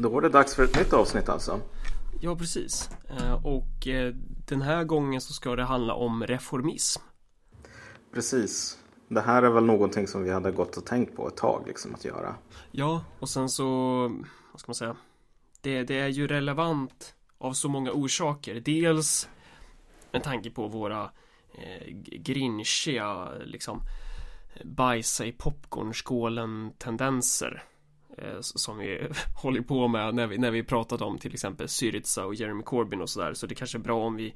Då var det dags för ett nytt avsnitt alltså. Ja, precis. Eh, och eh, den här gången så ska det handla om reformism. Precis. Det här är väl någonting som vi hade gått och tänkt på ett tag liksom att göra. Ja, och sen så, vad ska man säga? Det, det är ju relevant av så många orsaker. Dels med tanke på våra eh, grinchiga, liksom bajsa i popcornskålen tendenser som vi håller på med när vi, när vi pratat om till exempel Syriza och Jeremy Corbyn och sådär. Så det kanske är bra om vi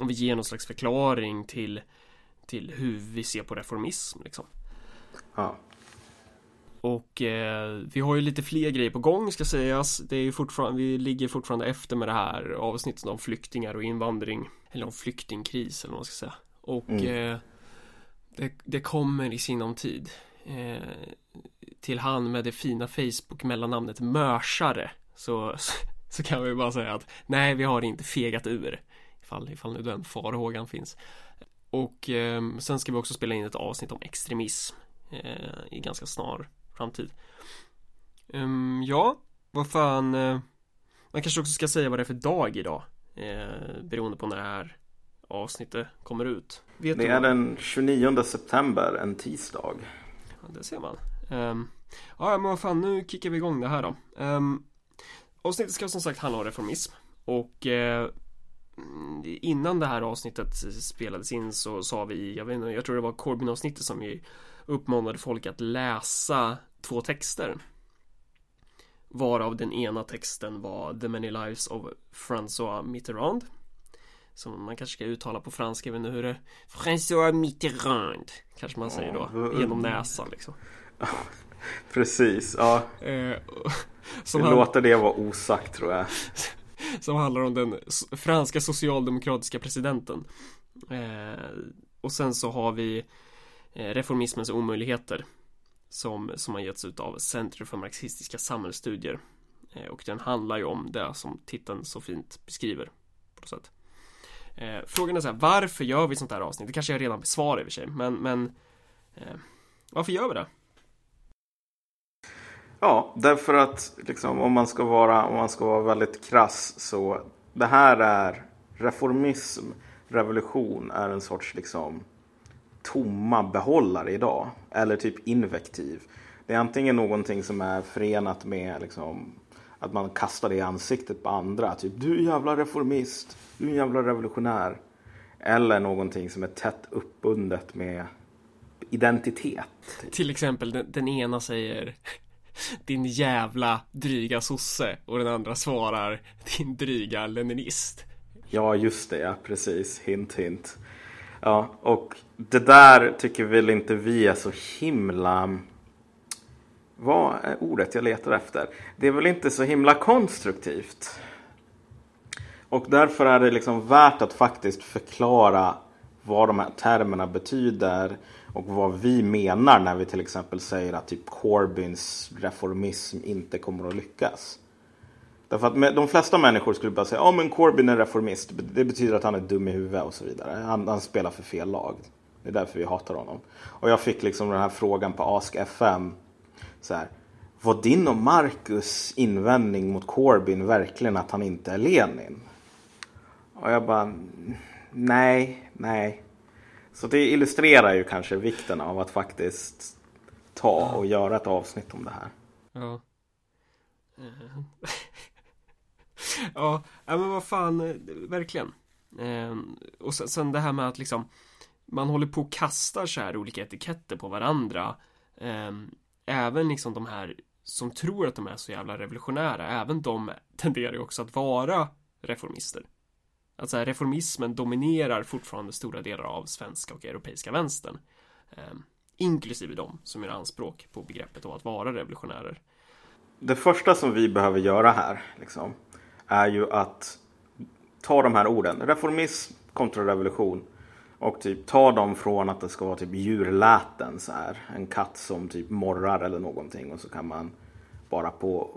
om vi ger någon slags förklaring till till hur vi ser på reformism liksom. Ja. Och eh, vi har ju lite fler grejer på gång ska sägas. Det är ju fortfarande, vi ligger fortfarande efter med det här avsnittet om flyktingar och invandring. Eller om flyktingkris eller vad man ska säga. Och Mm. eh, det, det kommer i sinom tid. Eh, till han med det fina Facebook mellannamnet Mörsare. Så, så, kan vi bara säga att nej, vi har inte fegat ur. Ifall, ifall nu den farhågan finns. Och eh, sen ska vi också spela in ett avsnitt om extremism eh, i ganska snar framtid. Ehm, ja, vad fan. Eh, man kanske också ska säga vad det är för dag idag. Eh, beroende på när det här avsnittet kommer ut. Vet Det är den 29 september, en tisdag. Det ser man. Um, ja, men vad fan, nu kickar vi igång det här då. Um, avsnittet ska som sagt handla om reformism. Och uh, innan det här avsnittet spelades in så sa vi, jag vet inte, jag tror det var Corbyn-avsnittet som vi uppmanade folk att läsa två texter. Varav den ena texten var The Many Lives of François Mitterrand. Som man kanske ska uttala på franska, jag vet inte hur det François Mitterrand Kanske man säger då, genom näsan liksom. Precis, ja. eh, som, han, låter det vara osagt tror jag. som handlar om den franska socialdemokratiska presidenten. Eh, Och sen så har vi eh, Reformismens omöjligheter Som, som har getts ut av Centrum för marxistiska samhällsstudier. Och den handlar ju om det som titeln så fint beskriver På något sätt eh, Frågan är så här, varför gör vi sånt här avsnitt? Det kanske jag redan besvarar i och för sig Men, men eh, Varför gör vi det? Ja, därför att liksom, om, man ska vara, om man ska vara väldigt krass så det här är reformism, revolution är en sorts liksom tomma behållare idag. Eller typ invektiv. Det är antingen någonting som är förenat med liksom, att man kastar det i ansiktet på andra. Typ du är jävla reformist, du är en jävla revolutionär. Eller någonting som är tätt uppbundet med identitet. Till exempel den, den ena säger Din jävla dryga sosse och den andra svarar Din dryga leninist Ja, just det, ja, precis. Hint, hint. Ja, och det där tycker väl inte vi är så himla... Vad är ordet jag letar efter? Det är väl inte så himla konstruktivt. Och därför är det liksom värt att faktiskt förklara vad de här termerna betyder och vad vi menar när vi till exempel säger att typ Corbyns reformism inte kommer att lyckas. Därför att de flesta människor skulle bara säga ja men Corbyn är reformist. Det betyder att han är dum i huvudet och så vidare. Han, han spelar för fel lag. Det är därför vi hatar honom. Och jag fick liksom den här frågan på Ask FM. Så här, var din och Marcus invändning mot Corbyn verkligen att han inte är Lenin? Och jag bara, nej, nej. Så det illustrerar ju kanske vikten av att faktiskt ta och göra ett avsnitt om det här. Ja. Ja, ja, men vad fan, verkligen eh, Och sen, det här med att liksom Man håller på och kastar så här olika etiketter på varandra eh, Även liksom de här Som tror att de är så jävla revolutionära Även de tenderar ju också att vara Reformister. Att så här, reformismen dominerar fortfarande stora delar av svenska och europeiska vänstern eh, Inklusive de som gör anspråk på begreppet av att vara revolutionärer. Det första som vi behöver göra här liksom, är ju att ta de här orden, reformism kontra revolution och typ ta dem från att det ska vara typ djurläten så här. En katt som typ morrar eller någonting och så kan man bara på,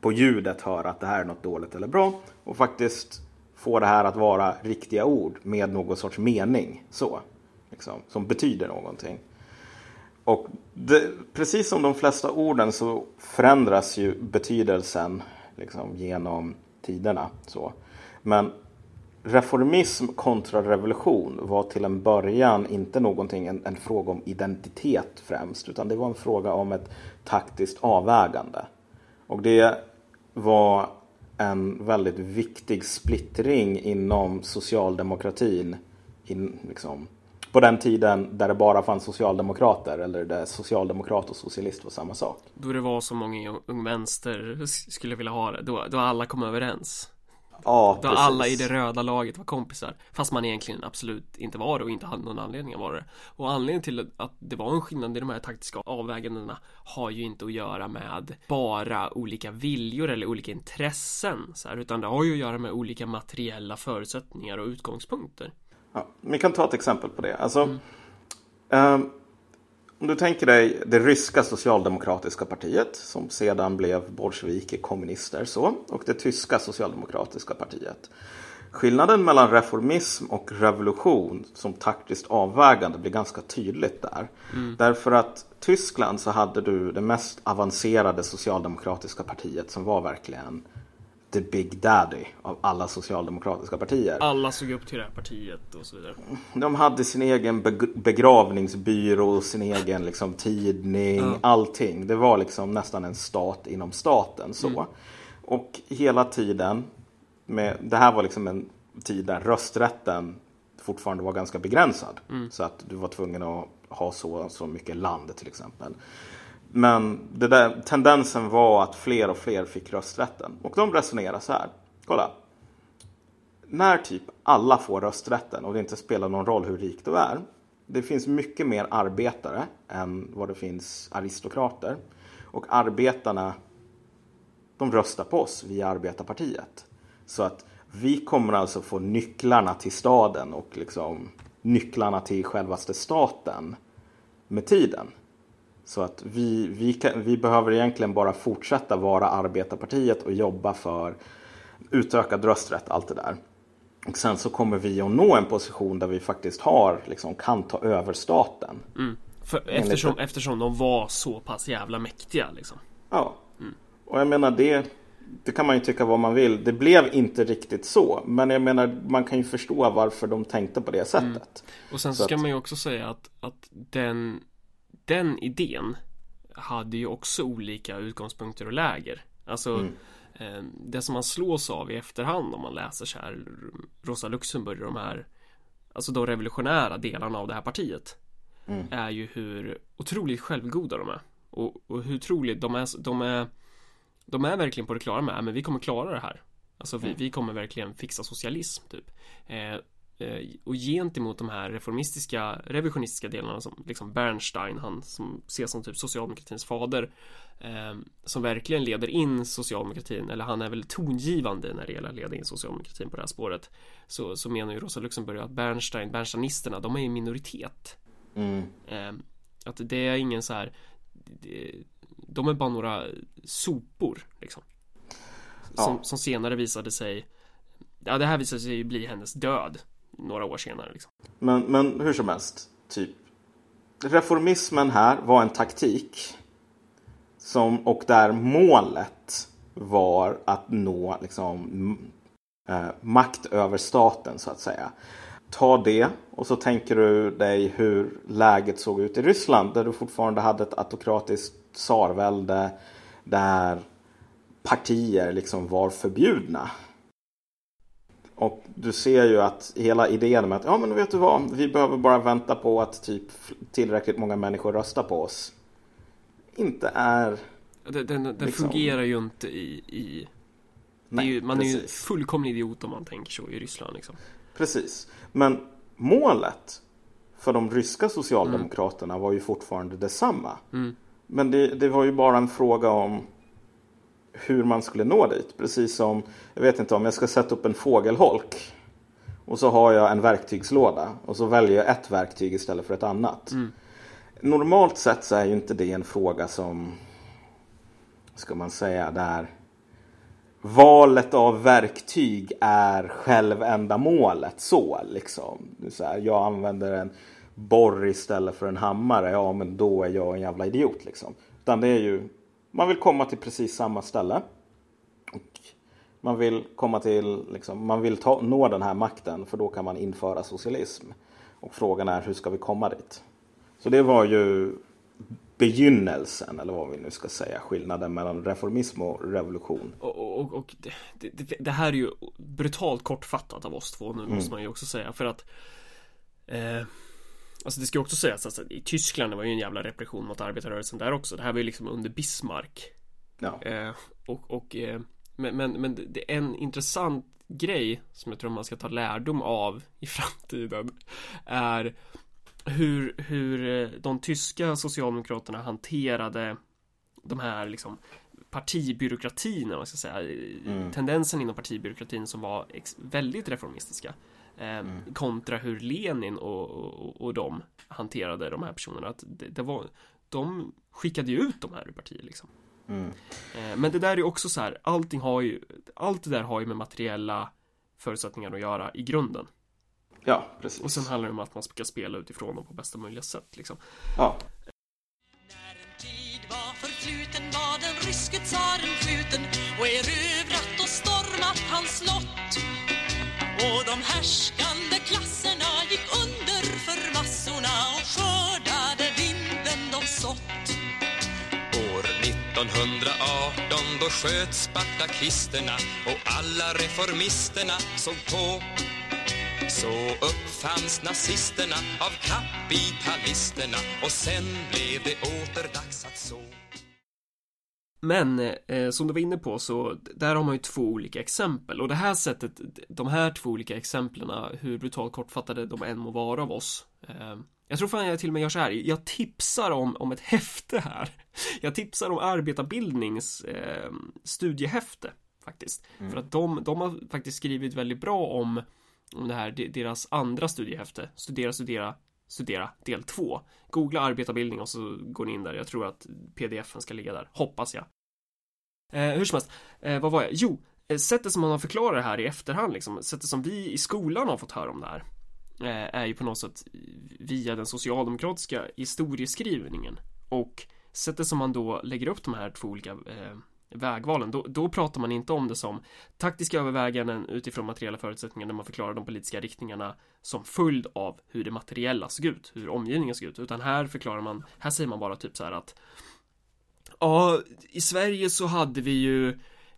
på ljudet höra att det här är något dåligt eller bra och faktiskt få det här att vara riktiga ord med någon sorts mening så. Liksom, som betyder någonting. Och det, precis som de flesta orden så förändras ju betydelsen liksom, genom tiderna. Så. Men reformism kontra revolution var till en början inte någonting, en, en, fråga om identitet främst, utan det var en fråga om ett taktiskt avvägande. Och det var en väldigt viktig splittring inom socialdemokratin in, liksom, på den tiden där det bara fanns socialdemokrater eller där socialdemokrat och socialist var samma sak. Då det var så många Ung Vänster skulle vilja ha det, då, då alla kom överens. Ja, Då precis. alla i det röda laget var kompisar Fast man egentligen absolut inte var det och inte hade någon anledning att vara det Och anledningen till att det var en skillnad i de här taktiska avvägandena Har ju inte att göra med bara olika viljor eller olika intressen så här, Utan det har ju att göra med olika materiella förutsättningar och utgångspunkter Ja, vi kan ta ett exempel på det. Alltså, mm. eh, om du tänker dig det ryska socialdemokratiska partiet som sedan blev bolsjeviki kommunister så, och det tyska socialdemokratiska partiet. Skillnaden mellan reformism och revolution som taktiskt avvägande blir ganska tydligt där. Mm. Därför att Tyskland så hade du det mest avancerade socialdemokratiska partiet som var verkligen the big daddy av alla socialdemokratiska partier. Alla såg upp till det här partiet och så vidare. De hade sin egen begravningsbyrå, sin egen liksom, tidning, ja. allting. Det var liksom nästan en stat inom staten. så. Mm. Och hela tiden, med, det här var liksom en tid där rösträtten fortfarande var ganska begränsad. Mm. Så att du var tvungen att ha så, så mycket land till exempel. Men det där, tendensen var att fler och fler fick rösträtten. Och de resonerar så här. Kolla. När typ alla får rösträtten och det inte spelar någon roll hur rik du är. Det finns mycket mer arbetare än vad det finns aristokrater. Och arbetarna, de röstar på oss via arbetarpartiet. Så att vi kommer alltså få nycklarna till staden och liksom nycklarna till självaste staten med tiden. Så att vi, vi, kan, vi behöver egentligen bara fortsätta vara arbetarpartiet och jobba för utökad rösträtt, allt det där. Och sen så kommer vi att nå en position där vi faktiskt har, liksom, kan ta över staten. Mm. För, eftersom, eftersom de var så pass jävla mäktiga liksom. Ja. Mm. Och jag menar det, det kan man ju tycka vad man vill. Det blev inte riktigt så. Men jag menar man kan ju förstå varför de tänkte på det sättet. Mm. Och sen så ska att, man ju också säga att, att den den idén hade ju också olika utgångspunkter och läger. Alltså mm. eh, det som man slås av i efterhand om man läser så här Rosa Luxemburg och de här Alltså de revolutionära delarna av det här partiet mm. Är ju hur otroligt självgoda de är Och, och hur otroligt de är, de är De är verkligen på det klara med, men vi kommer klara det här Alltså vi, mm. vi kommer verkligen fixa socialism typ eh, Eh, och gentemot de här reformistiska, revisionistiska delarna som liksom Bernstein, han som ses som typ socialdemokratins fader eh, Som verkligen leder in socialdemokratin, eller han är väl tongivande när det gäller att leda in socialdemokratin på det här spåret Så, så menar ju Rosa Luxemburg att Bernstein, Bernsteinisterna, de är i minoritet mm. eh, Att det är ingen så här De är bara några sopor liksom som, ja. som senare visade sig Ja det här visade sig bli hennes död några år senare. Liksom. Men, men hur som helst, typ. Reformismen här var en taktik. Som, och där målet var att nå liksom, eh, makt över staten så att säga. Ta det och så tänker du dig hur läget såg ut i Ryssland där du fortfarande hade ett autokratiskt tsarvälde där partier liksom var förbjudna. Och du ser ju att hela idén med att ja men vet du vad, vi behöver bara vänta på att typ tillräckligt många människor röstar på oss. Inte är... Den, den, den liksom... fungerar ju inte i... i... Nej, är ju, man precis. är ju fullkomlig idiot om man tänker så i Ryssland liksom. Precis. Men målet för de ryska socialdemokraterna mm. var ju fortfarande detsamma. Mm. Men det, det var ju bara en fråga om hur man skulle nå dit. Precis som, jag vet inte om jag ska sätta upp en fågelholk. Och så har jag en verktygslåda. Och så väljer jag ett verktyg istället för ett annat. Mm. Normalt sett så är ju inte det en fråga som, ska man säga, där valet av verktyg är självändamålet så liksom. Så här, jag använder en borr istället för en hammare. Ja, men då är jag en jävla idiot liksom. Utan det är ju man vill komma till precis samma ställe. Man vill komma till, liksom, man vill ta, nå den här makten för då kan man införa socialism. Och frågan är hur ska vi komma dit? Så det var ju begynnelsen, eller vad vi nu ska säga, skillnaden mellan reformism och revolution. Och, och, och det, det, det, här är ju brutalt kortfattat av oss två nu mm. måste man ju också säga för att eh, Alltså det ska också sägas att i Tyskland var ju en jävla repression mot arbetarrörelsen där också. Det här var ju liksom under Bismarck. Ja. Eh, och, och eh, men, men, men det är en intressant grej som jag tror man ska ta lärdom av i framtiden är hur, hur eh, de tyska socialdemokraterna hanterade de här liksom partibyråkratin, man ska säga, mm. tendensen inom partibyråkratin som var väldigt reformistiska. Eh, mm. Kontra hur Lenin och, och, och de hanterade de här personerna. Att det, det var, de skickade ju ut de här ur partiet liksom. Mm. Eh, men det där är också så här, allting har ju, allt det där har ju med materiella förutsättningar att göra i grunden. Ja, precis. Och sen handlar det om att man ska spela utifrån dem på bästa möjliga sätt liksom. Ja. De härskande klasserna gick under för massorna och skördade vinden de sått. År 1918 då sköt spartakisterna och alla reformisterna såg på så uppfanns nazisterna av kapitalisterna och sen blev det åter dags att så. Men eh, som du var inne på så där har man ju två olika exempel och det här sättet, de här två olika exemplen, hur brutalt kortfattade de än må vara av oss. Eh, jag tror fan jag till och med gör så här, jag tipsar om, om ett häfte här. Jag tipsar om arbetarbildnings eh, studiehäfte faktiskt. Mm. För att de, de har faktiskt skrivit väldigt bra om om det här, deras andra studiehäfte, Studera, studera, studera, del 2. Googla arbetarbildning och så går ni in där. Jag tror att pdfen ska ligga där, hoppas jag. Eh, hur som helst, eh, vad var jag? Jo, eh, sättet som man har förklarat det här i efterhand, liksom, sättet som vi i skolan har fått höra om det här, eh, är ju på något sätt via den socialdemokratiska historieskrivningen. Och sättet som man då lägger upp de här två olika eh, vägvalen, då, då pratar man inte om det som taktiska överväganden utifrån materiella förutsättningar där man förklarar de politiska riktningarna som följd av hur det materiella såg ut, hur omgivningen såg ut, utan här förklarar man, här säger man bara typ så här att Ja, i Sverige så hade vi ju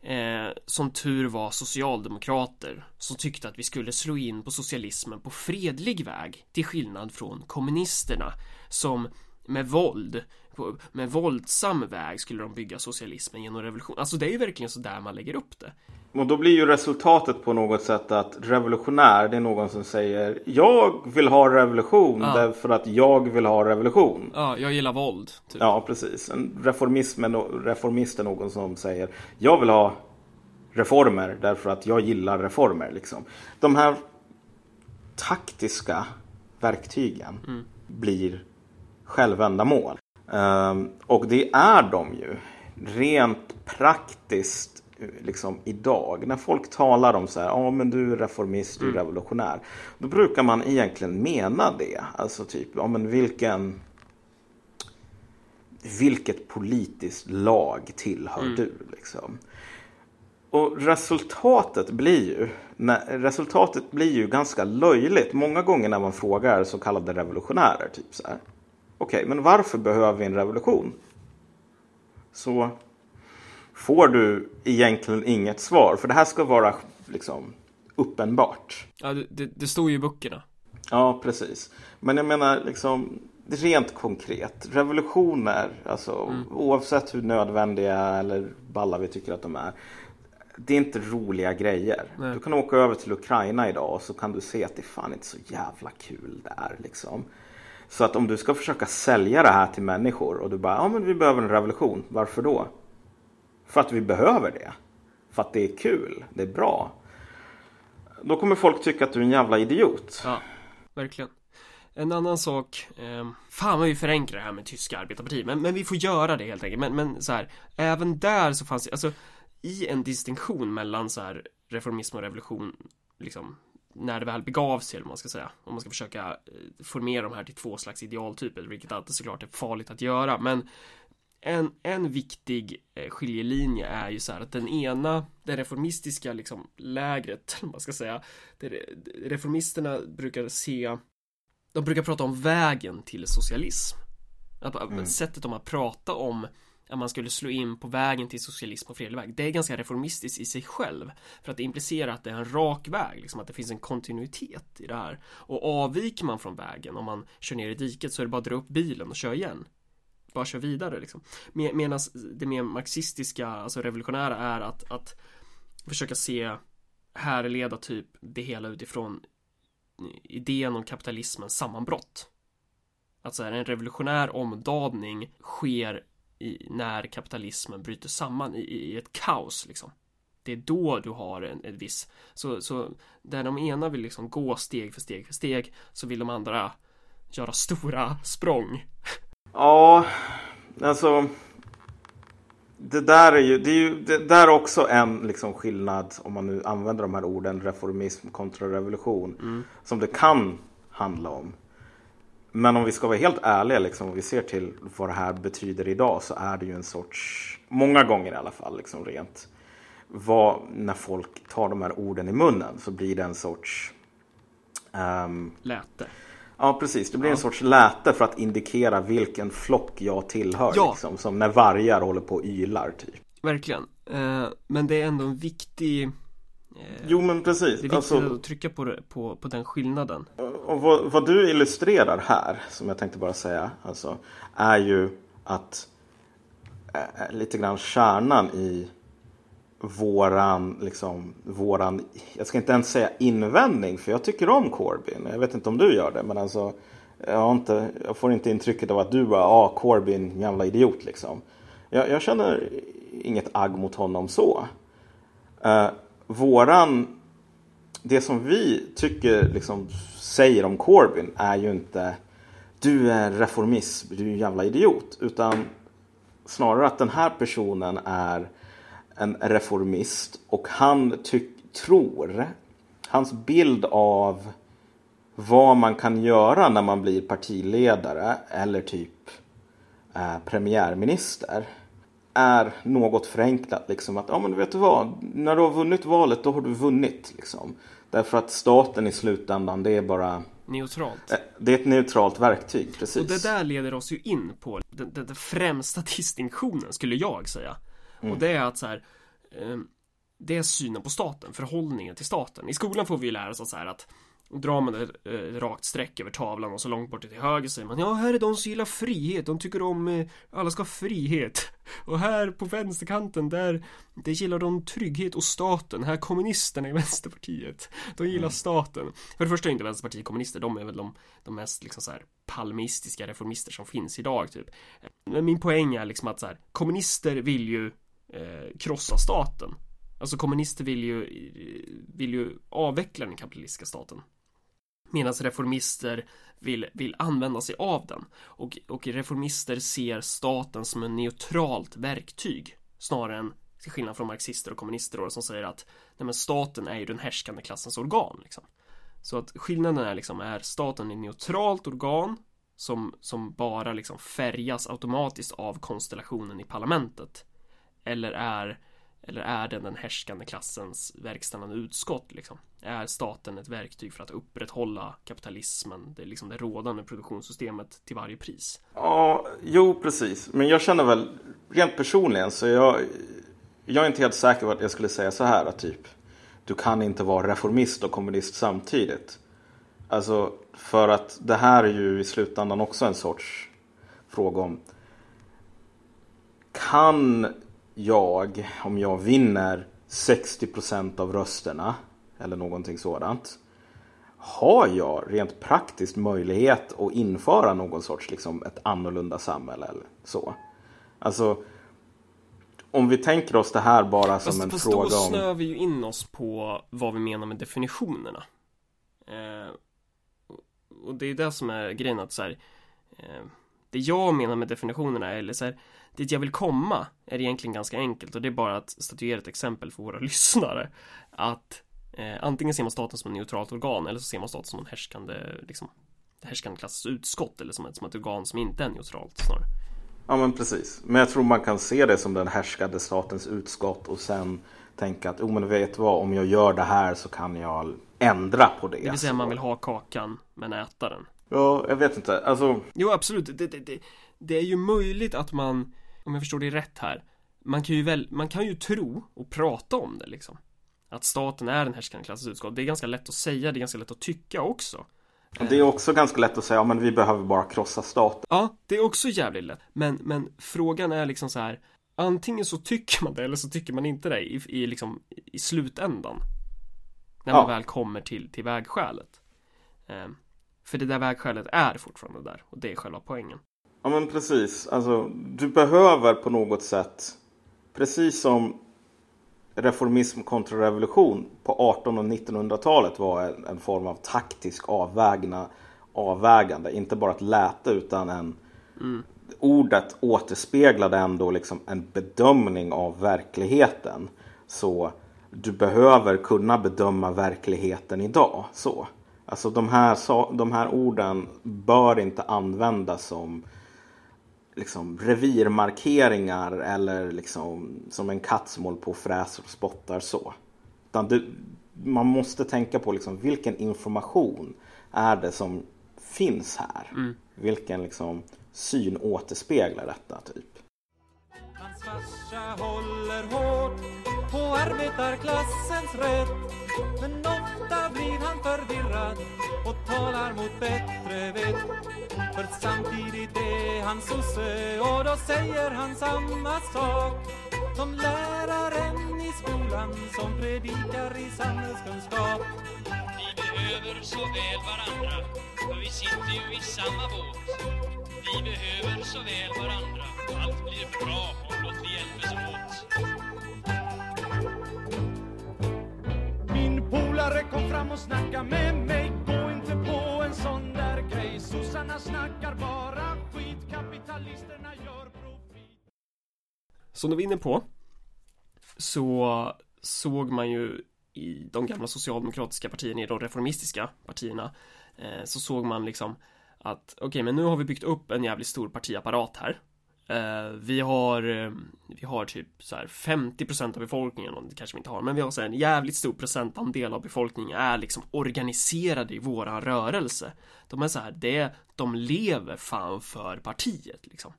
eh, som tur var socialdemokrater som tyckte att vi skulle slå in på socialismen på fredlig väg till skillnad från kommunisterna som med våld på, med våldsam väg skulle de bygga socialismen genom revolution. Alltså det är ju verkligen så där man lägger upp det. Och då blir ju resultatet på något sätt att revolutionär, det är någon som säger jag vill ha revolution ja. därför att jag vill ha revolution. Ja, jag gillar våld. Typ. Ja, precis. En reformism, reformist är någon som säger jag vill ha reformer därför att jag gillar reformer. Liksom. De här taktiska verktygen mm. blir självändamål. Um, och det är de ju rent praktiskt liksom idag. När folk talar om så här, ja ah, men du är reformist, du är mm. revolutionär. Då brukar man egentligen mena det. Alltså typ, ja men vilken vilket politiskt lag tillhör mm. du? Liksom? Och resultatet blir ju när, resultatet blir ju ganska löjligt många gånger när man frågar så kallade revolutionärer. Typ så här. Okej, okay, men varför behöver vi en revolution? Så får du egentligen inget svar. För det här ska vara liksom uppenbart. Ja, det, det står ju i böckerna. Ja, precis. Men jag menar liksom rent konkret. Revolutioner, alltså mm. oavsett hur nödvändiga eller balla vi tycker att de är. Det är inte roliga grejer. Nej. Du kan åka över till Ukraina idag och så kan du se att det är fan inte så jävla kul där liksom. Så att om du ska försöka sälja det här till människor och du bara, ja men vi behöver en revolution. Varför då? För att vi behöver det. För att det är kul, det är bra. Då kommer folk tycka att du är en jävla idiot. Ja, verkligen. En annan sak, eh, fan vad vi förenklar det här med tyska arbetarpartiet, men, men vi får göra det helt enkelt. Men, men så här, även där så fanns det, alltså i en distinktion mellan så här reformism och revolution, liksom när det väl begav sig, eller man ska säga. Om man ska försöka eh, formera de här till två slags idealtyper, vilket alltid såklart är farligt att göra. Men en, en viktig eh, skiljelinje är ju så här att den ena, det reformistiska liksom lägret, man ska säga, reformisterna brukar se, de brukar prata om vägen till socialism. Att, mm. Sättet de har pratat om att man skulle slå in på vägen till socialism och fredlig väg. Det är ganska reformistiskt i sig själv. För att det implicerar att det är en rak väg, liksom att det finns en kontinuitet i det här. Och avviker man från vägen, om man kör ner i diket så är det bara att dra upp bilen och köra igen. Bara kör vidare liksom. med Medan det mer marxistiska, alltså revolutionära är att, att försöka se härleda typ det hela utifrån idén om kapitalismens sammanbrott. Att så här, en revolutionär omdaning sker i, när kapitalismen bryter samman i, i ett kaos liksom. Det är då du har en, en viss så, så där de ena vill liksom gå steg för steg för steg så vill de andra göra stora språng. Ja, alltså det där är ju, det är ju det där är också en liksom skillnad om man nu använder de här orden reformism kontra revolution mm. som det kan handla om. Men om vi ska vara helt ärliga, liksom, om vi ser till vad det här betyder idag så är det ju en sorts, många gånger i alla fall, liksom rent vad, när folk tar de här orden i munnen så blir det en sorts um, Läte. Ja, precis. Det blir ja. en sorts läte för att indikera vilken flock jag tillhör. Ja. Liksom, som när vargar håller på och ylar, typ. Verkligen. Uh, men det är ändå en viktig Eh, jo men precis. Det är viktigt alltså, att trycka på, på, på den skillnaden. Och vad, vad, du illustrerar här, som jag tänkte bara säga, alltså, är ju att äh, lite grann kärnan i våran, liksom, våran, jag ska inte ens säga invändning, för jag tycker om Corbyn. Jag vet inte om du gör det, men alltså, jag, inte, jag får inte intrycket av att du bara, ah, Corbyn, jävla idiot liksom. Jag, jag känner inget agg mot honom så. Uh, våran, det som vi tycker, liksom säger om Corbyn är ju inte du är reformist, du är en jävla idiot. Utan snarare att den här personen är en reformist och han tyck, tror, hans bild av vad man kan göra när man blir partiledare eller typ eh, premiärminister är något förenklat. Liksom, att ja, men vet du vad, när du har vunnit valet då har du vunnit. Liksom. Därför att staten i slutändan det är bara Neutralt. Eh, det är ett neutralt verktyg, precis. Och det där leder oss ju in på den, den, den främsta distinktionen skulle jag säga. Mm. Och det är att så här, eh, det är synen på staten, förhållningen till staten. I skolan får vi ju lära oss att så här att drar man ett, ett rakt streck över tavlan och så långt bort till höger säger man Ja, här är de som gillar frihet, de tycker om eh, alla ska ha frihet. Och här på vänsterkanten, där det gillar de trygghet och staten. Här kommunisterna i Vänsterpartiet De gillar mm. staten. För det första är inte Vänsterpartiet kommunister, de är väl de, de mest liksom så här palmistiska reformister som finns idag typ. Men min poäng är liksom att så här, kommunister vill ju eh, krossa staten. Alltså kommunister vill ju, vill ju avveckla den kapitalistiska staten Medan reformister vill, vill använda sig av den. Och, och reformister ser staten som ett neutralt verktyg. Snarare än till skillnad från marxister och kommunister då, som säger att nej men staten är ju den härskande klassens organ. Liksom. Så att skillnaden är liksom, är staten ett neutralt organ som, som bara liksom färgas automatiskt av konstellationen i parlamentet? Eller är eller är den den härskande klassens verkställande utskott liksom? Är staten ett verktyg för att upprätthålla kapitalismen, det är liksom det rådande produktionssystemet till varje pris? Ja, jo precis. Men jag känner väl rent personligen så jag, jag är inte helt säker på att jag skulle säga så här typ. Du kan inte vara reformist och kommunist samtidigt. Alltså för att det här är ju i slutändan också en sorts fråga om kan jag, om jag vinner 60% av rösterna eller någonting sådant. Har jag rent praktiskt möjlighet att införa någon sorts liksom ett annorlunda samhälle eller så? Alltså om vi tänker oss det här bara som fast, en fast fråga om... Fast då snör vi ju in oss på vad vi menar med definitionerna. Eh, och det är det som är grejen att så här, eh, Det jag menar med definitionerna är, eller så här, Dit jag vill komma är egentligen ganska enkelt och det är bara att statuera ett exempel för våra lyssnare. Att eh, antingen ser man staten som ett neutralt organ eller så ser man staten som en härskande, liksom, härskande klassens utskott eller som ett, som ett organ som inte är neutralt snarare. Ja men precis. Men jag tror man kan se det som den härskade statens utskott och sen tänka att, oh men vet vad, om jag gör det här så kan jag ändra på det. Det vill säga man vill ha kakan men äta den. Ja, jag vet inte. Alltså, Jo, absolut. Det, det, det, det är ju möjligt att man, om jag förstår det rätt här, man kan ju väl, man kan ju tro och prata om det liksom. Att staten är den härskande klassens utskott. Det är ganska lätt att säga, det är ganska lätt att tycka också. det är också ganska lätt att säga, ja men vi behöver bara krossa staten. Ja, det är också jävligt lätt. Men, men frågan är liksom så här. Antingen så tycker man det eller så tycker man inte det i, i, liksom, i slutändan. När man Ja. väl kommer till, till vägskälet. Ehm, för det där vägskälet är fortfarande där och det är själva poängen. Ja men precis. Alltså, du behöver på något sätt, precis som reformism kontra revolution på 1800 och 1900-talet var en, en form av taktisk avvägna, avvägande. Inte bara ett läte utan en Ordet återspeglade ändå liksom en bedömning av verkligheten. Så du behöver kunna bedöma verkligheten idag. Så. Alltså de här, de här orden bör inte användas som liksom revirmarkeringar eller liksom som en katt som håller på och fräser och spottar så. Du, man måste tänka på liksom vilken information är det som finns här. Vilken liksom syn återspeglar detta typ. Hans farsa håller hårt på arbetarklassens rätt. Men ofta blir han förvirrad och talar mot bättre vett. För samtidigt är han sosse och då säger han samma sak. Som läraren i skolan som predikar i samhällskunskap. Vi behöver så väl varandra, för vi sitter ju i samma båt. Vi behöver så väl varandra, allt blir bra om blott vi hjälps åt. Min polare kom fram och snacka med mig. Gå inte på en sån där grej. Sossarna snackar bara skit. Kapitalisterna gör profit. Som du var inne på så såg man ju i de gamla socialdemokratiska partierna, i de reformistiska partierna eh, så såg man liksom att okej, men nu har vi byggt upp en jävligt stor partiapparat här. Eh, vi har, eh, vi har typ så här 50% av befolkningen, och det kanske vi inte har, men vi har så här en jävligt stor procentandel av befolkningen är liksom organiserade i våran rörelse. De är så här, det, de lever fan för partiet liksom.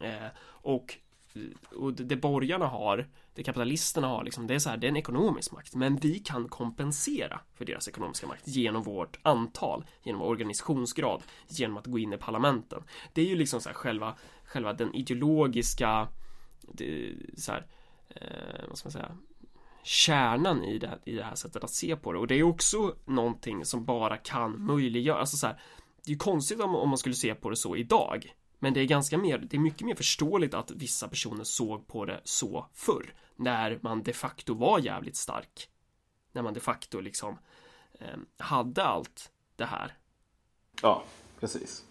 Eh, och och det borgarna har, det kapitalisterna har, liksom, det är så här, det är en ekonomisk makt. Men vi kan kompensera för deras ekonomiska makt genom vårt antal, genom vår organisationsgrad, genom att gå in i parlamenten. Det är ju liksom så här själva, själva den ideologiska, det, så här, eh, vad ska man säga, kärnan i det, i det här sättet att se på det. Och det är också någonting som bara kan möjliggöra, alltså så här, det är ju konstigt om, om man skulle se på det så idag. Men det är ganska mer, det är mycket mer förståeligt att vissa personer såg på det så förr. När man de facto var jävligt stark. När man de facto liksom eh, hade allt det här. Ja, precis.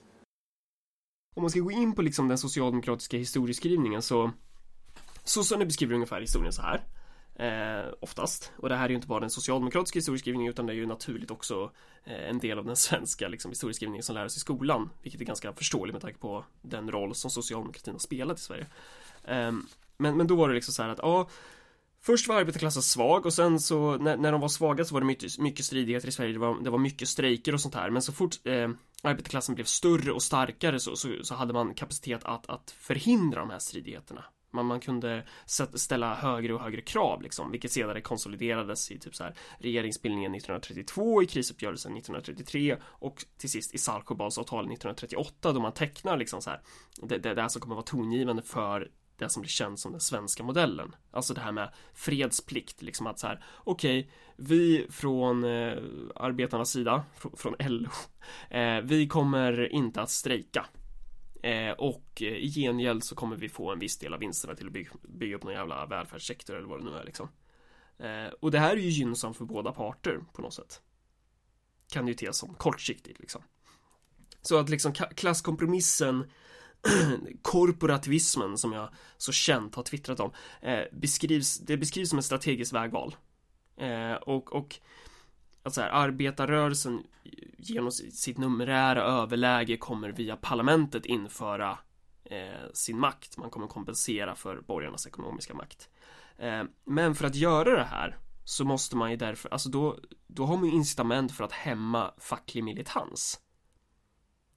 Om man ska gå in på liksom den socialdemokratiska historieskrivningen så Sossarna beskriver ungefär historien så här eh, Oftast Och det här är ju inte bara den socialdemokratiska historieskrivningen utan det är ju naturligt också eh, en del av den svenska liksom, historieskrivningen som lärs i skolan Vilket är ganska förståeligt med tanke på den roll som socialdemokratin har spelat i Sverige eh, men, men då var det liksom så här att ja Först var arbetarklassen svag och sen så när, när de var svaga så var det mycket, mycket stridigheter i Sverige. Det var, det var mycket strejker och sånt här. Men så fort eh, arbetarklassen blev större och starkare så, så, så hade man kapacitet att, att förhindra de här stridigheterna. Man, man kunde ställa högre och högre krav liksom, vilket senare konsoliderades i typ så här regeringsbildningen 1932, i krisuppgörelsen 1933 och till sist i Saltsjöbadsavtalet 1938 då man tecknar liksom så här det, det, det här som kommer vara tongivande för det som blir känt som den svenska modellen. Alltså det här med fredsplikt, liksom att så här, okej, vi från eh, arbetarnas sida, fr från LO, eh, vi kommer inte att strejka. Eh, och i gengäld så kommer vi få en viss del av vinsterna till att bygga, bygga upp någon jävla välfärdssektor eller vad det nu är liksom. Eh, och det här är ju gynnsamt för båda parter på något sätt. Kan ju te som kortsiktigt liksom. Så att liksom klasskompromissen korporativismen som jag så känt har twittrat om eh, beskrivs, det beskrivs som ett strategiskt vägval eh, och, och att så här, arbetarrörelsen genom sitt numerära överläge kommer via parlamentet införa eh, sin makt. Man kommer kompensera för borgarnas ekonomiska makt. Eh, men för att göra det här så måste man ju därför, alltså då, då har man ju incitament för att hämma facklig militans.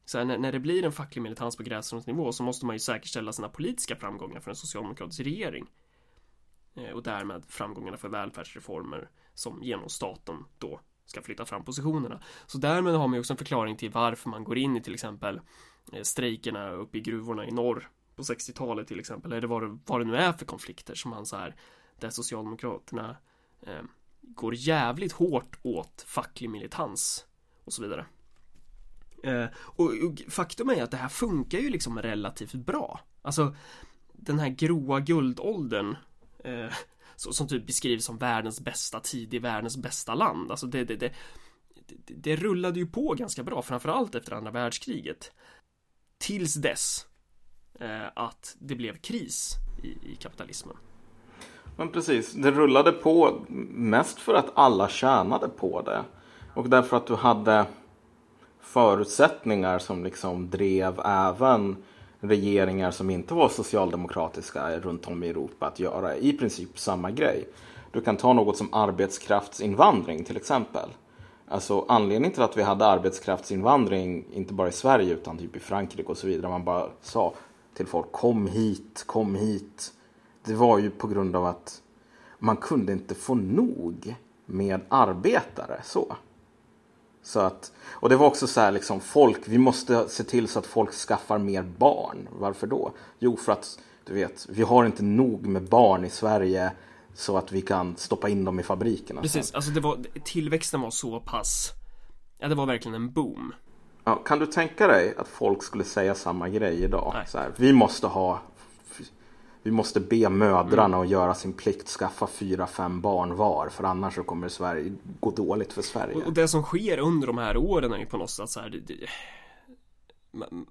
Så här, när, när det blir en facklig militans på gräsrotsnivå så måste man ju säkerställa sina politiska framgångar för en socialdemokratisk regering. Eh, och därmed framgångarna för välfärdsreformer som genom staten då ska flytta fram positionerna. Så därmed har man ju också en förklaring till varför man går in i till exempel eh, strejkerna uppe i gruvorna i norr på 60-talet till exempel, eller vad det, vad det nu är för konflikter som man så här där Socialdemokraterna eh, går jävligt hårt åt facklig militans och så vidare. Eh, och, och, faktum är att det här funkar ju liksom relativt bra. Alltså den här gråa guldåldern eh, som typ beskrivs som världens bästa tid i världens bästa land. Alltså det, det, det, det, det rullade ju på ganska bra, framförallt efter andra världskriget. Tills dess eh, att det blev kris i, i kapitalismen. Men precis, det rullade på mest för att alla tjänade på det. Och därför att du hade förutsättningar som liksom drev även regeringar som inte var socialdemokratiska runt om i Europa att göra i princip samma grej. Du kan ta något som arbetskraftsinvandring till exempel. Alltså anledningen till att vi hade arbetskraftsinvandring, inte bara i Sverige utan typ i Frankrike och så vidare, man bara sa till folk kom hit, kom hit. Det var ju på grund av att man kunde inte få nog med arbetare så. Så att, och det var också så här liksom folk, vi måste se till så att folk skaffar mer barn. Varför då? Jo, för att du vet, vi har inte nog med barn i Sverige så att vi kan stoppa in dem i fabrikerna. Precis, alltså det var, tillväxten var så pass, ja det var verkligen en boom. Ja, kan du tänka dig att folk skulle säga samma grej idag? Så här, vi måste ha vi måste be mödrarna mm. att göra sin plikt, skaffa fyra, fem barn var. För annars så kommer Sverige gå dåligt för Sverige. Och, det som sker under de här åren är ju på något sätt så här. Det, det, man,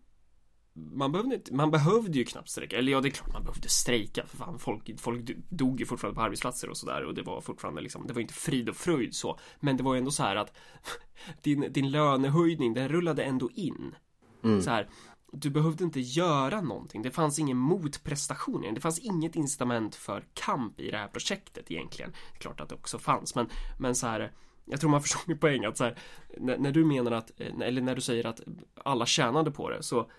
man, behövde inte, man behövde ju knappt strejka. Eller ja, det är klart man behövde strejka. För fan, folk, folk dog ju fortfarande på arbetsplatser och sådär. Och det var fortfarande liksom, det var inte frid och fröjd så. Men det var ju ändå så här att din, din lönehöjning, den rullade ändå in. Mm. Så här, du behövde inte göra någonting. Det fanns ingen motprestation. Det fanns inget incitament för kamp i det här projektet egentligen. Klart att det också fanns, men, men så här. Jag tror man förstår min poäng att så här, när, när, du menar att, eller när du säger att alla tjänade på det så,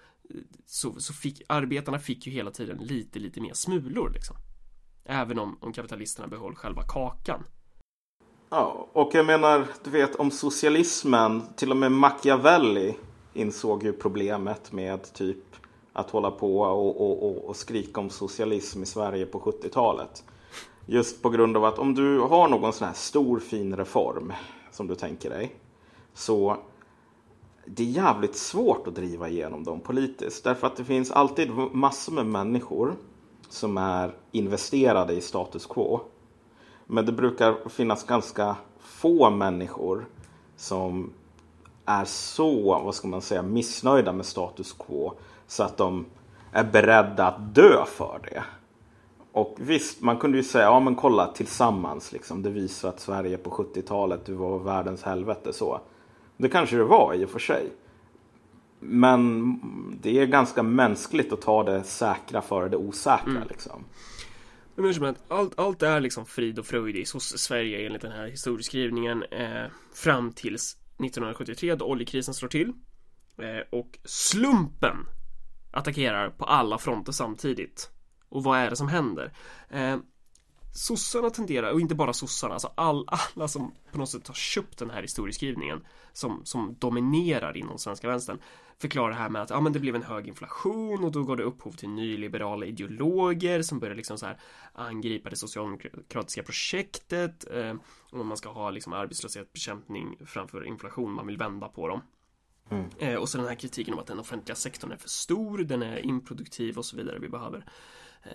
så, så fick arbetarna fick ju hela tiden lite, lite mer smulor liksom. Även om, om kapitalisterna behöll själva kakan. Ja, och jag menar, du vet om socialismen, till och med Machiavelli insåg ju problemet med typ att hålla på och, och, och, och skrika om socialism i Sverige på 70-talet. Just på grund av att om du har någon sån här stor fin reform som du tänker dig så det är jävligt svårt att driva igenom dem politiskt. Därför att det finns alltid massor med människor som är investerade i status quo. Men det brukar finnas ganska få människor som är så, vad ska man säga, missnöjda med status quo så att de är beredda att dö för det. Och visst, man kunde ju säga, ja men kolla tillsammans liksom. Det visar att Sverige på 70-talet, det var världens helvete så. Det kanske det var i och för sig. Men det är ganska mänskligt att ta det säkra före det osäkra mm. liksom. Men som att allt, allt är liksom frid och fröjd i Sverige enligt den här historieskrivningen eh, fram tills 1973 då oljekrisen slår till eh, och slumpen attackerar på alla fronter samtidigt. Och vad är det som händer? Eh, sossarna tenderar, och inte bara sossarna, alltså all, alla som på något sätt har köpt den här historieskrivningen som, som dominerar inom svenska vänstern förklarar det här med att ja, men det blev en hög inflation och då går det upphov till nyliberala ideologer som börjar liksom så här angripa det socialdemokratiska projektet eh, och man ska ha liksom arbetslöshetsbekämpning framför inflation, man vill vända på dem. Mm. Eh, och så den här kritiken om att den offentliga sektorn är för stor, den är improduktiv och så vidare. Vi behöver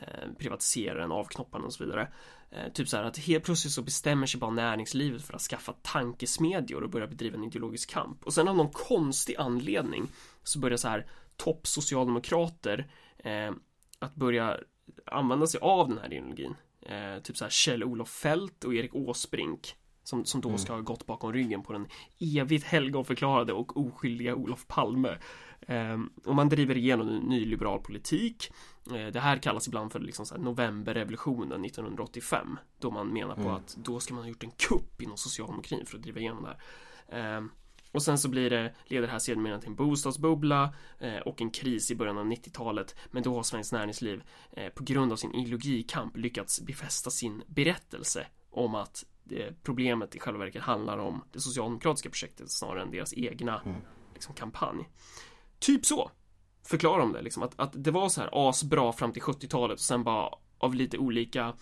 eh, privatisera den, avknoppa den och så vidare. Eh, typ så här att helt plötsligt så bestämmer sig bara näringslivet för att skaffa tankesmedjor och börja bedriva en ideologisk kamp. Och sen av någon konstig anledning så börjar så här toppsocialdemokrater eh, att börja använda sig av den här ideologin. Eh, typ så här Kjell-Olof Fält och Erik Åsbrink som, som då ska ha gått bakom ryggen på den evigt helgonförklarade och oskyldiga Olof Palme. Ehm, och man driver igenom en nyliberal politik. Eh, det här kallas ibland för liksom så novemberrevolutionen 1985. Då man menar på att då ska man ha gjort en kupp inom socialdemokratin för att driva igenom det här. Ehm, och sen så blir det, leder det här sedermera till en bostadsbubbla eh, och en kris i början av 90-talet. Men då har Svenskt Näringsliv eh, på grund av sin ideologikamp lyckats befästa sin berättelse om att problemet i själva verket handlar om det socialdemokratiska projektet snarare än deras egna liksom, kampanj. Typ så förklarar de det liksom att, att det var så här asbra fram till 70-talet och sen bara av lite olika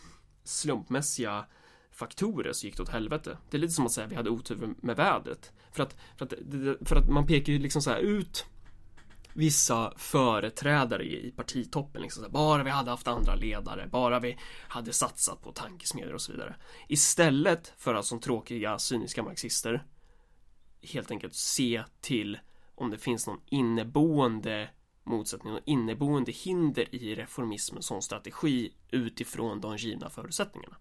slumpmässiga faktorer så gick det åt helvete. Det är lite som att säga att vi hade otur med vädret. För att, för att, för att man pekar ju liksom så här ut vissa företrädare i partitoppen liksom här, bara vi hade haft andra ledare, bara vi hade satsat på tankesmedjor och så vidare. Istället för att som tråkiga cyniska marxister helt enkelt se till om det finns någon inneboende motsättning och inneboende hinder i reformismen som strategi utifrån de givna förutsättningarna.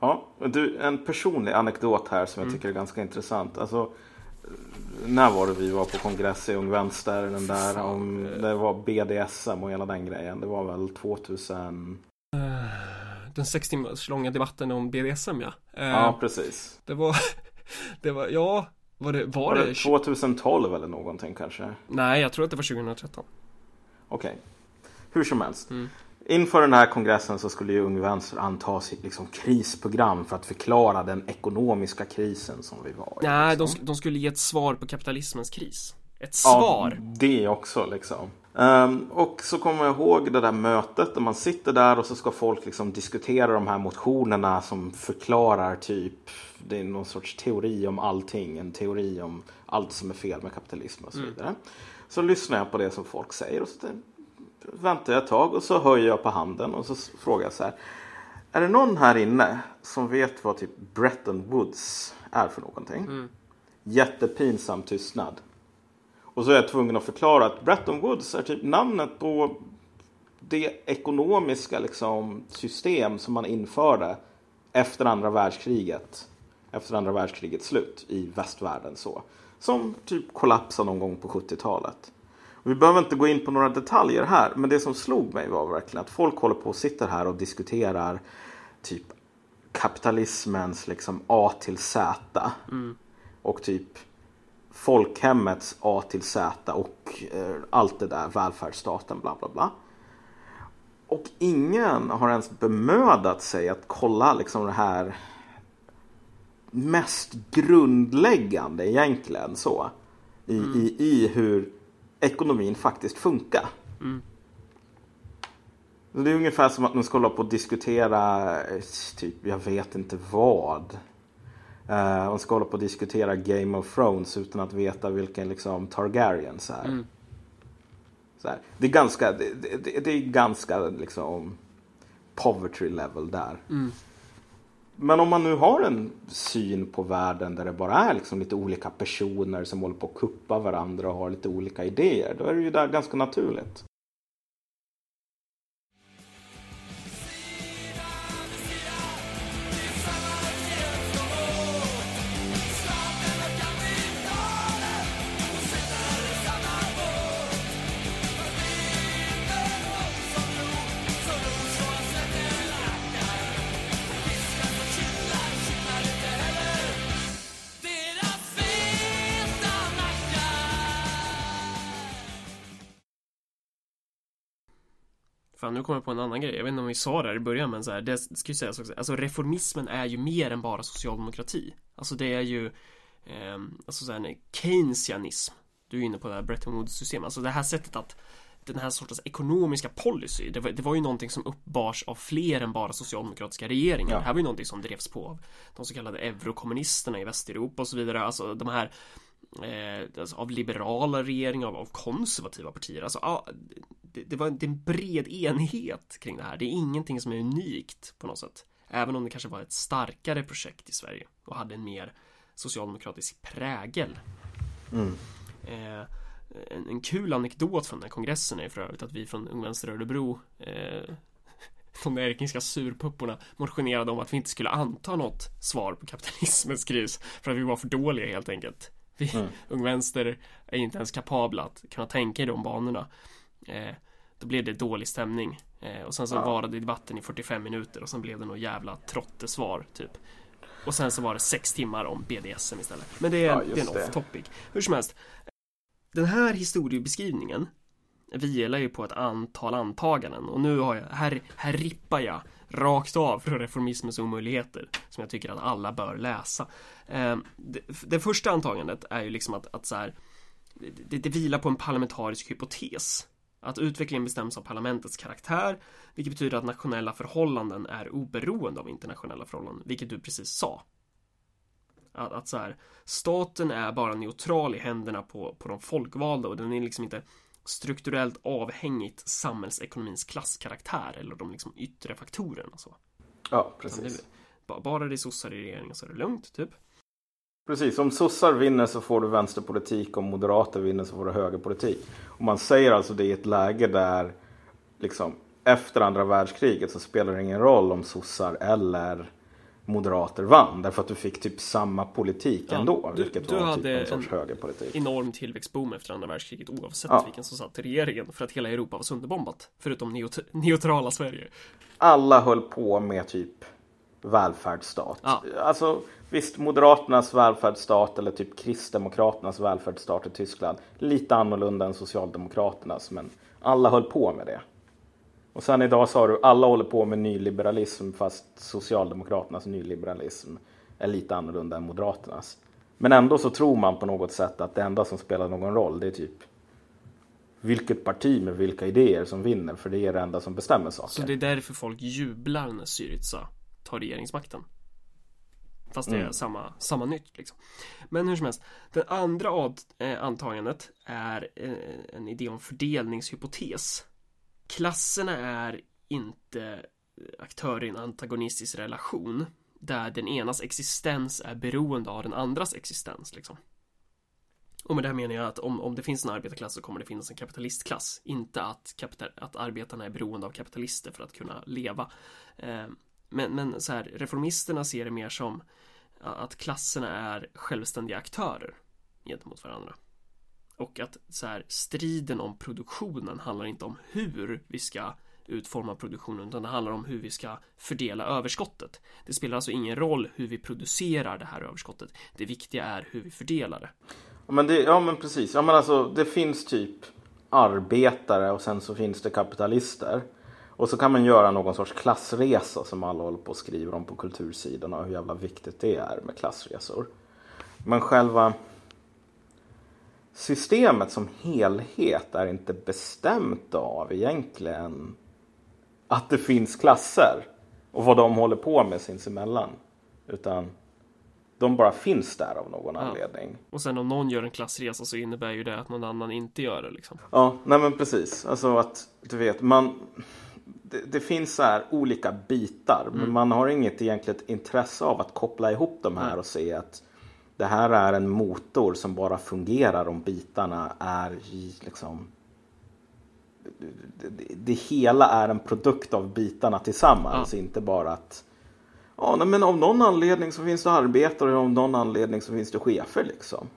Ja, du, en personlig anekdot här som jag tycker är ganska intressant. Alltså, när var det vi var på kongress i Ung Vänster? Den där om, det var BDSM och hela den grejen. Det var väl 2000? Den sex timmars långa debatten om BDSM ja. Eh, Ja, precis. Det var, det var, ja, var det, var, Var det, det 2012 eller någonting kanske? Nej, jag tror att det var 2013. Okej. Hur som helst. Mm. Inför den här kongressen så skulle ju Ung Vänster anta sitt liksom krisprogram för att förklara den ekonomiska krisen som vi var i. Nej, de, liksom. de skulle ge ett svar på kapitalismens kris. Ett Ja, svar! det också liksom. Ehm, och så kommer jag ihåg det där mötet där man sitter där och så ska folk liksom diskutera de här motionerna som förklarar typ det är någon sorts teori om allting. En teori om allt som är fel med kapitalism och så vidare. Så lyssnar jag på det som folk säger och så väntar jag ett tag och så höjer jag på handen och så frågar jag så här. Är det någon här inne som vet vad typ Bretton Woods är för någonting? Jättepinsam tystnad. Och så är jag tvungen att förklara att Bretton Woods är typ namnet på det ekonomiska liksom, system som man införde efter andra världskriget. Efter andra världskrigets slut i västvärlden så. Som typ kollapsade någon gång på 70-talet. Och vi behöver inte gå in på några detaljer här, men det som slog mig var verkligen att folk håller på och sitter här och diskuterar typ kapitalismens liksom A till Z. Och typ folkhemmets A till Z och eh, allt det där, välfärdsstaten, bla bla bla. Och ingen har ens bemödat sig att kolla liksom det här mest grundläggande egentligen så. I, i, i hur ekonomin faktiskt funkar. Det är ungefär som att man ska hålla på och diskutera, eh, typ, jag vet inte vad. Uh, man ska hålla på och diskutera Game of Thrones utan att veta vilken liksom Targaryens är. Så här. Det är ganska, det, det, det är ganska liksom poverty level där. Men om man nu har en syn på världen där det bara är liksom lite olika personer som håller på att kuppa varandra och har lite olika idéer. Då är det ju där ganska naturligt. Fan, nu kommer jag på en annan grej. Jag vet inte om vi sa det här i början, men så här, det ska ju sägas också. Alltså reformismen är ju mer än bara socialdemokrati. Alltså det är ju, ehm, alltså så här, keynesianism. Du är inne på det här Bretton Woods-system. Alltså det här sättet att den här sortens ekonomiska policy, det var, det var ju någonting som uppbars av fler än bara socialdemokratiska regeringar. Ja. Det här var ju någonting som drevs på av de så kallade eurokommunisterna i Västeuropa och så vidare. Alltså de här eh, alltså, av liberala regeringar, av, av konservativa partier. Alltså, ja, det, det var det är en bred enighet kring det här. Det är ingenting som är unikt på något sätt. Även om det kanske var ett starkare projekt i Sverige och hade en mer socialdemokratisk prägel. Eh, en, en kul anekdot från den här kongressen är för övrigt att vi från Ung Vänster Örebro eh, de där erkinska surpupporna motionerade om att vi inte skulle anta något svar på kapitalismens kris för att vi var för dåliga helt enkelt. Vi, Mm. Ung Vänster är inte ens kapabla att kunna tänka i de banorna. Eh, då blev det dålig stämning. Eh, och sen så Ja. varade debatten i 45 minuter och sen blev det något jävla trottesvar typ. Och sen så var det sex timmar om BDSM istället. Men det är, Ja, det är en off topic. Hur som helst. Den här historiebeskrivningen vilar ju på ett antal antaganden och nu har jag, här, här rippar jag rakt av från reformismens omöjligheter som jag tycker att alla bör läsa. Eh, det, det första antagandet är ju liksom att, att så här, det, det vilar på en parlamentarisk hypotes. Att utvecklingen bestäms av parlamentets karaktär, vilket betyder att nationella förhållanden är oberoende av internationella förhållanden, vilket du precis sa. Att, att så här, staten är bara neutral i händerna på, på de folkvalda och den är liksom inte strukturellt avhängigt samhällsekonomins klasskaraktär eller de liksom yttre faktorerna så. Ja, det, precis. ba- bara det är sossar i regeringen så är det lugnt, typ. Precis, om sossar vinner så får du vänsterpolitik, om moderater vinner så får du högerpolitik. Och man säger alltså det i ett läge där liksom efter andra världskriget så spelar det ingen roll om sossar eller moderater vann. Därför att du fick typ samma politik Ja, ändå. du- vilket du var typ hade en sorts en högerpolitik. Enorm tillväxtboom efter andra världskriget oavsett Ja. vilken som satt i regeringen för att hela Europa var sönderbombat. Förutom neut- neutrala Sverige. Alla höll på med typ välfärdsstat. Ja. Alltså visst, Moderaternas välfärdsstat eller typ Kristdemokraternas välfärdsstat i Tyskland. Lite annorlunda än Socialdemokraternas, men alla höll på med det. Och sen idag sa du, alla håller på med nyliberalism fast Socialdemokraternas nyliberalism är lite annorlunda än Moderaternas. Men ändå så tror man på något sätt att det enda som spelar någon roll det är typ vilket parti med vilka idéer som vinner för det är det enda som bestämmer saker. Så det är därför folk jublar när Syriza tar regeringsmakten. Fast det är Mm. samma, samma nytt liksom. Men hur som helst. Det andra eh, antagandet är eh, en idé om fördelningshypotes. Klasserna är inte eh, aktörer i en antagonistisk relation. Där den enas existens är beroende av den andras existens liksom. Och med det här menar jag att om, om det finns en arbetarklass så kommer det finnas en kapitalistklass. Inte att, kapital, att arbetarna är beroende av kapitalister för att kunna leva. Eh, men, men så här, reformisterna ser det mer som att klasserna är självständiga aktörer gentemot varandra. Och att så här, striden om produktionen handlar inte om hur vi ska utforma produktionen utan det handlar om hur vi ska fördela överskottet. Det spelar alltså ingen roll hur vi producerar det här överskottet. Det viktiga är hur vi fördelar det. Ja men, det, ja men precis. Ja men alltså det finns typ arbetare och sen så finns det kapitalister. Och så kan man göra någon sorts klassresa som alla håller på och skriver om på kultursidorna och hur jävla viktigt det är med klassresor. Men själva systemet som helhet är inte bestämt av egentligen att det finns klasser och vad de håller på med sinsemellan. Utan de bara finns där av någon Ja. anledning. Och sen om någon gör en klassresa så innebär ju det att någon annan inte gör det liksom. Ja, nej men precis. Alltså att du vet, man... Det, det finns så här olika bitar, men man har inget egentligt intresse av att koppla ihop de här Nej. och se att det här är en motor som bara fungerar om bitarna är i liksom... Det, det, det hela är en produkt av bitarna tillsammans, inte bara att Ja, nej, men av någon anledning så finns det arbetare och av någon anledning så finns det chefer liksom.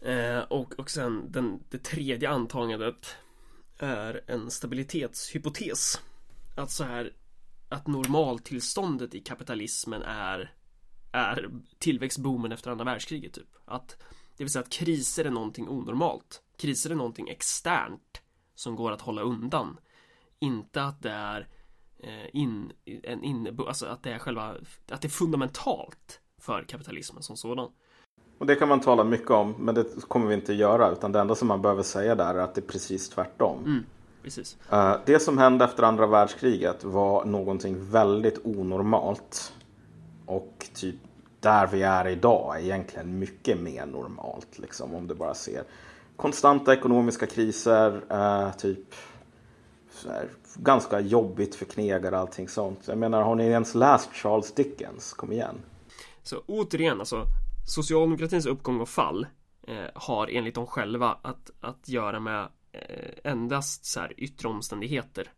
Eh, och, och sen den, det tredje antagandet är en stabilitetshypotes. Att så här att normaltillståndet i kapitalismen är är tillväxtboomen efter andra världskriget typ. Att det vill säga att kriser är någonting onormalt. Kriser är någonting externt som går att hålla undan. Inte att det är eh, in, en in, alltså att det är själva, att det är fundamentalt för kapitalismen som sådan. Och det kan man tala mycket om, men det kommer vi inte göra. Utan det enda som man behöver säga där är att det är precis tvärtom. Precis. Eh, det som hände efter andra världskriget var någonting väldigt onormalt. Och typ där vi är idag är egentligen mycket mer normalt. Liksom, om du bara ser konstanta ekonomiska kriser, eh, typ så här, ganska jobbigt för knegare och allting sånt. Jag menar, har ni ens läst Charles Dickens? Kom igen. Så återigen, alltså socialdemokratins uppgång och fall eh, har enligt dem själva att, att göra med eh, endast så här yttre omständigheter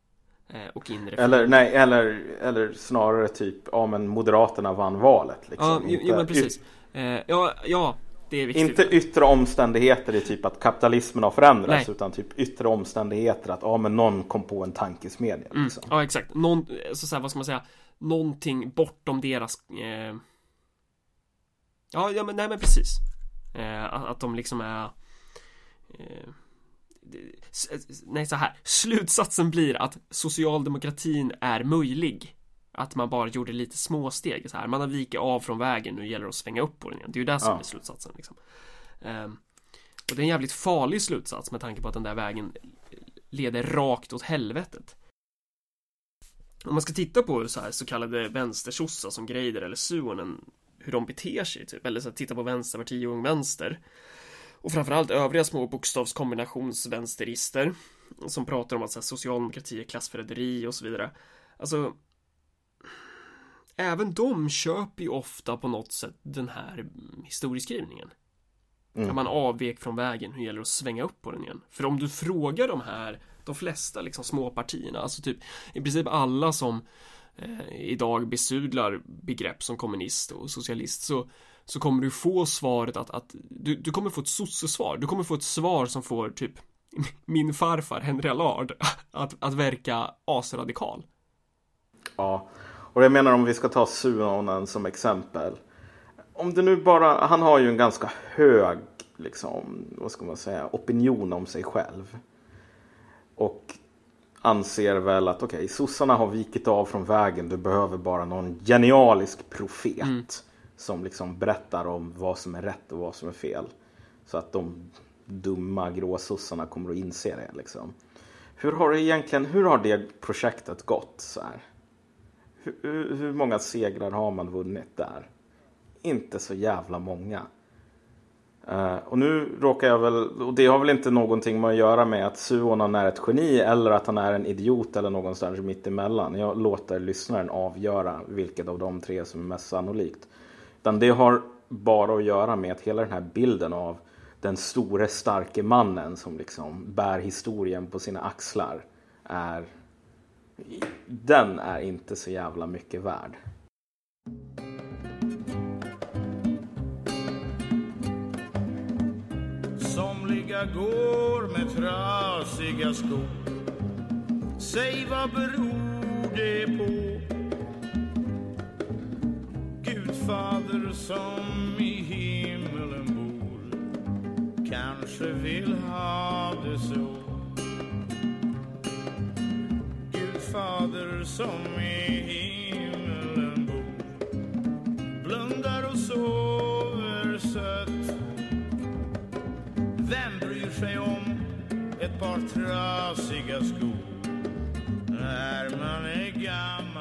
och inre Eller, nej, eller, eller snarare typ, ja men Moderaterna vann valet. Liksom. Ja, jo, jo Inte men precis. Eh, ja, ja, det är viktigt. Inte yttre omständigheter i typ att kapitalismen har förändrats Nej. utan typ yttre omständigheter att ja men någon kom på en tankesmedja. Mm, Liksom. ja, exakt. Någon, så, så här, vad ska man säga? Någonting bortom deras... Eh... Ja, ja, men nej, men precis. Eh, att, att de liksom är... Eh... Nej, så här. Slutsatsen blir att socialdemokratin är möjlig. Att man bara gjorde lite småsteg så här. Man har vikit av från vägen, nu gäller det att svänga upp på den igen. Det är ju det som Ja. är slutsatsen liksom. Ehm, och det är en jävligt farlig slutsats med tanke på att den där vägen leder rakt åt helvetet. Om man ska titta på så här så kallade vänstersossar som Greider eller Suonen hur de beter sig typ, eller så här, titta på Vänsterpartiet och Ung Vänster och framförallt övriga små bokstavskombinationsvänsterister som pratar om att så här, socialdemokrati är klassförräderi och så vidare. Alltså Även de köper ju ofta på något sätt den här historieskrivningen. Mm. Man avvek från vägen, hur gäller det att svänga upp på den igen? För om du frågar de här, de flesta liksom småpartierna, alltså typ i princip alla som eh, idag besudlar begrepp som kommunist och socialist så, så kommer du få svaret att, att du, du kommer få ett sossesvar. Du kommer få ett svar som får typ min farfar Henry Allard att, att verka asradikal. Ja, och jag menar om vi ska ta Suonen som exempel. Om det nu bara, han har ju en ganska hög, liksom, vad ska man säga, opinion om sig själv. Och anser väl att okej, sossarna har vikit av från vägen, du behöver bara någon genialisk profet. Som liksom berättar om vad som är rätt och vad som är fel. Så att de dumma gråsossarna kommer att inse det liksom. Hur har det egentligen, hur har det projektet gått så här? Hur, hur- många segrar har man vunnit där? Inte så jävla många. Uh, och nu råkar jag väl, och det har väl inte någonting med att göra med att Suonan är ett geni eller att han är en idiot eller någonstans mitt emellan. Jag låter lyssnaren avgöra vilket av de tre som är mest sannolikt. Utan det har bara att göra med att hela den här bilden av den store starke mannen som liksom bär historien på sina axlar är den är inte så jävla mycket värd. Somliga går med trasiga skor Säg vad beror det på? fader som i himmelen bor kanske vill ha det så. Gud fader som i himmelen bor blundar och sover sött. Vem bryr sig om ett par trasiga skor när man är gammal?